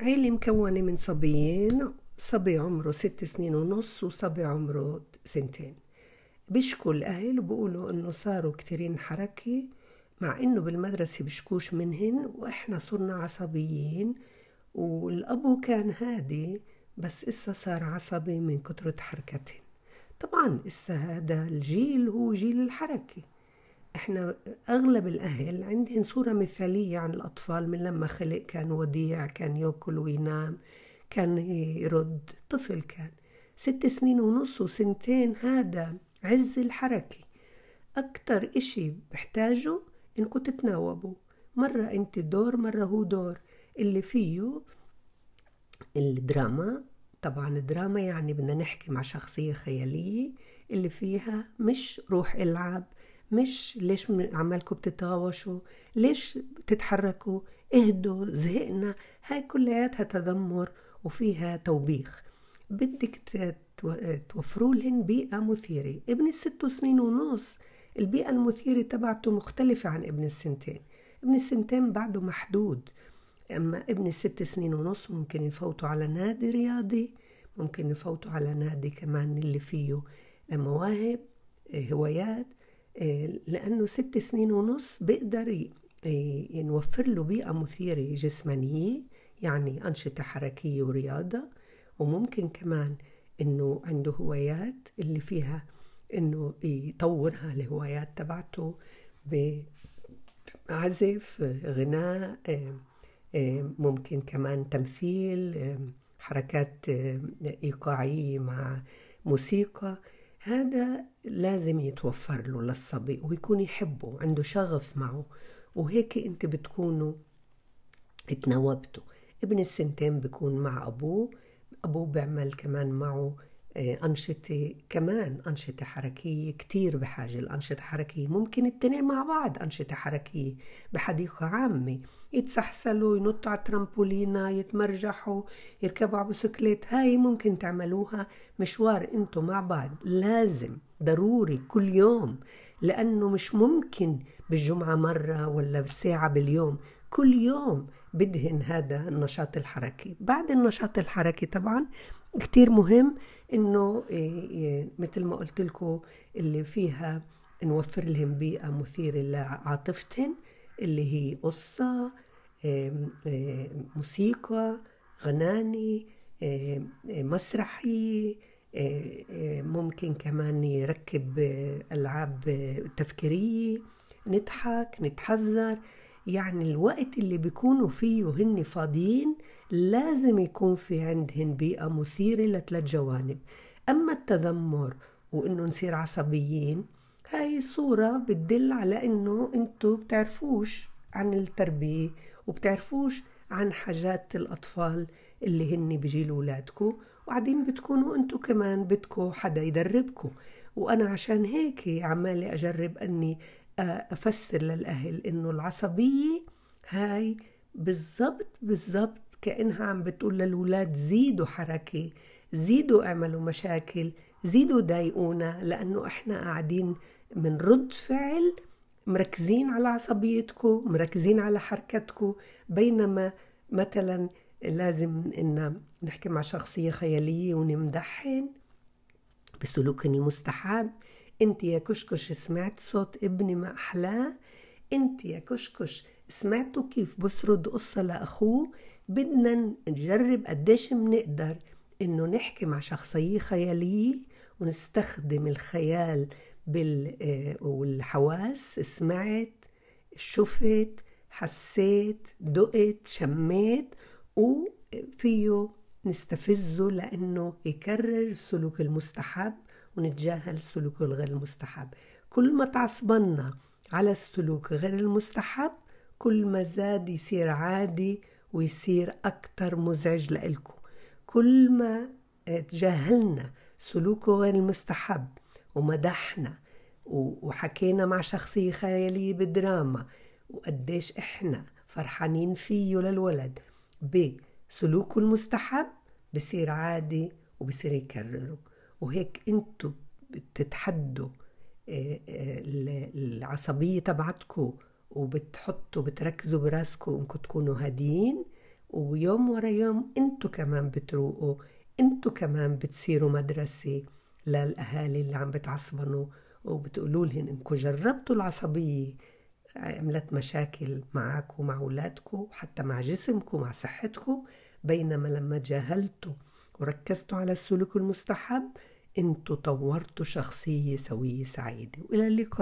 عيلة مكونة من صبيين صبي عمره ست سنين ونص وصبي عمره سنتين. بيشكوا الأهل وبقولوا إنه صاروا كتيرين حركة مع إنه بالمدرسة بشكوش منهن وإحنا صرنا عصبيين والأبو كان هادي بس إسا صار عصبي من كترة حركتهن. طبعا إسا هذا الجيل هو جيل الحركة. إحنا أغلب الأهل عندهم صورة مثالية عن الأطفال من لما خلق كان وديع كان يأكل وينام كان يرد طفل كان. ست سنين ونص وسنتين هذا عز الحركة. أكتر إشي بحتاجه إنكم تتناوبوا. مرة أنت دور مرة هو دور. اللي فيه الدراما طبعا الدراما يعني بدنا نحكي مع شخصية خيالية. اللي فيها مش روح العب مش ليش عمالكم بتتغاوشوا ليش بتتحركوا اهدوا زهقنا. هاي كلياتها تذمر وفيها توبيخ. بدك توفروا لهم بيئة مثيرة. ابن الست سنين ونص. البيئة المثيرة تبعته مختلفة عن ابن السنتين. ابن السنتين بعده محدود. أما ابن الست سنين ونص ممكن يفوتوا على نادي رياضي ممكن يفوتوا على نادي كمان اللي فيه مواهب هوايات. لأنه ست سنين ونص بيقدر نوفر له بيئة مثيرة جسمانية يعني أنشطة حركية ورياضة وممكن كمان إنه عنده هوايات اللي فيها إنه يطورها الهوايات تبعته بعزف غناء ممكن كمان تمثيل حركات إيقاعية مع موسيقى. هذا لازم يتوفر له للصبي ويكون يحبه عنده شغف معه. وهيك انت بتكونوا اتناوبتوا. ابن السنتين بيكون مع أبوه أبوه بيعمل كمان معه أنشطة كمان أنشطة حركية كتير بحاجة لأنشطة حركية ممكن التنين مع بعض أنشطة حركية بحديقة عامة. يتسحسلوا ينطوا على ترامبولينا يتمرجحوا يركبوا على بسكليت هاي ممكن تعملوها مشوار أنتوا مع بعض. لازم ضروري كل يوم لأنه مش ممكن بالجمعة مرة ولا ساعة باليوم. كل يوم بدهن هذا النشاط الحركي. بعد النشاط الحركي طبعا كتير مهم إنه مثل ما قلت لكم اللي فيها نوفر لهم بيئة مثيرة لعاطفتهم اللي هي قصة موسيقى غناني مسرحي ممكن كمان يركب ألعاب تفكيرية نضحك نتحذر. يعني الوقت اللي بيكونوا فيه هن فاضيين لازم يكون في عندهن بيئة مثيرة لثلاث جوانب أما التذمر وإنه نصير عصبيين هاي صورة بتدل على إنه أنتوا بتعرفوش عن التربية وبتعرفوش عن حاجات الأطفال اللي هن بجيل أولادكم وبعدين بتكونوا أنتوا كمان بدكم حدا يدربكم وأنا عشان هيك عمالي أجرب أني أفسر للأهل إنه العصبية هاي بالضبط بالضبط كأنها عم بتقول للولاد زيدوا حركة زيدوا اعملوا مشاكل زيدوا ضايقونا لأنه إحنا قاعدين من رد فعل مركزين على عصبيتكم مركزين على حركتكم بينما مثلا لازم إن نحكي مع شخصية خيالية ونمدحن بسلوكهم المستحب انت يا كشكش سمعت صوت ابني ما أحلاه؟ انت يا كشكش سمعتوا كيف بسرد قصة لأخوه؟ بدنا نجرب قديش بنقدر إنه نحكي مع شخصية خيالية ونستخدم الخيال بال والحواس سمعت شفت حسيت دقت شميت وفيه نستفزه لأنه يكرر السلوك المستحب. ونتجاهل السلوك الغير المستحب. كل ما تعصبنا على السلوك غير المستحب كل ما زاد يصير عادي ويصير أكتر مزعج لإلكم. كل ما تجاهلنا سلوكه غير المستحب ومدحنا وحكينا مع شخصية خيالية بدراما وقديش إحنا فرحانين فيه للولد بسلوكه المستحب بصير عادي وبصير يكرره. وهيك أنتوا بتتحدوا العصبية تبعتكم وبتحطوا بتركزوا براسكم انكم تكونوا هاديين ويوم ورا يوم أنتوا كمان بتروقوا أنتوا كمان بتصيروا مدرسة للأهالي اللي عم بتعصبنوا وبتقولوا لهم انكم جربتوا العصبية عملت مشاكل معك ومع أولادكم وحتى مع جسمكم ومع صحتكم بينما لما جاهلتوا وركزتوا على السلوك المستحب أنتوا طورتوا شخصية سوية سعيدة وإلى اللقاء.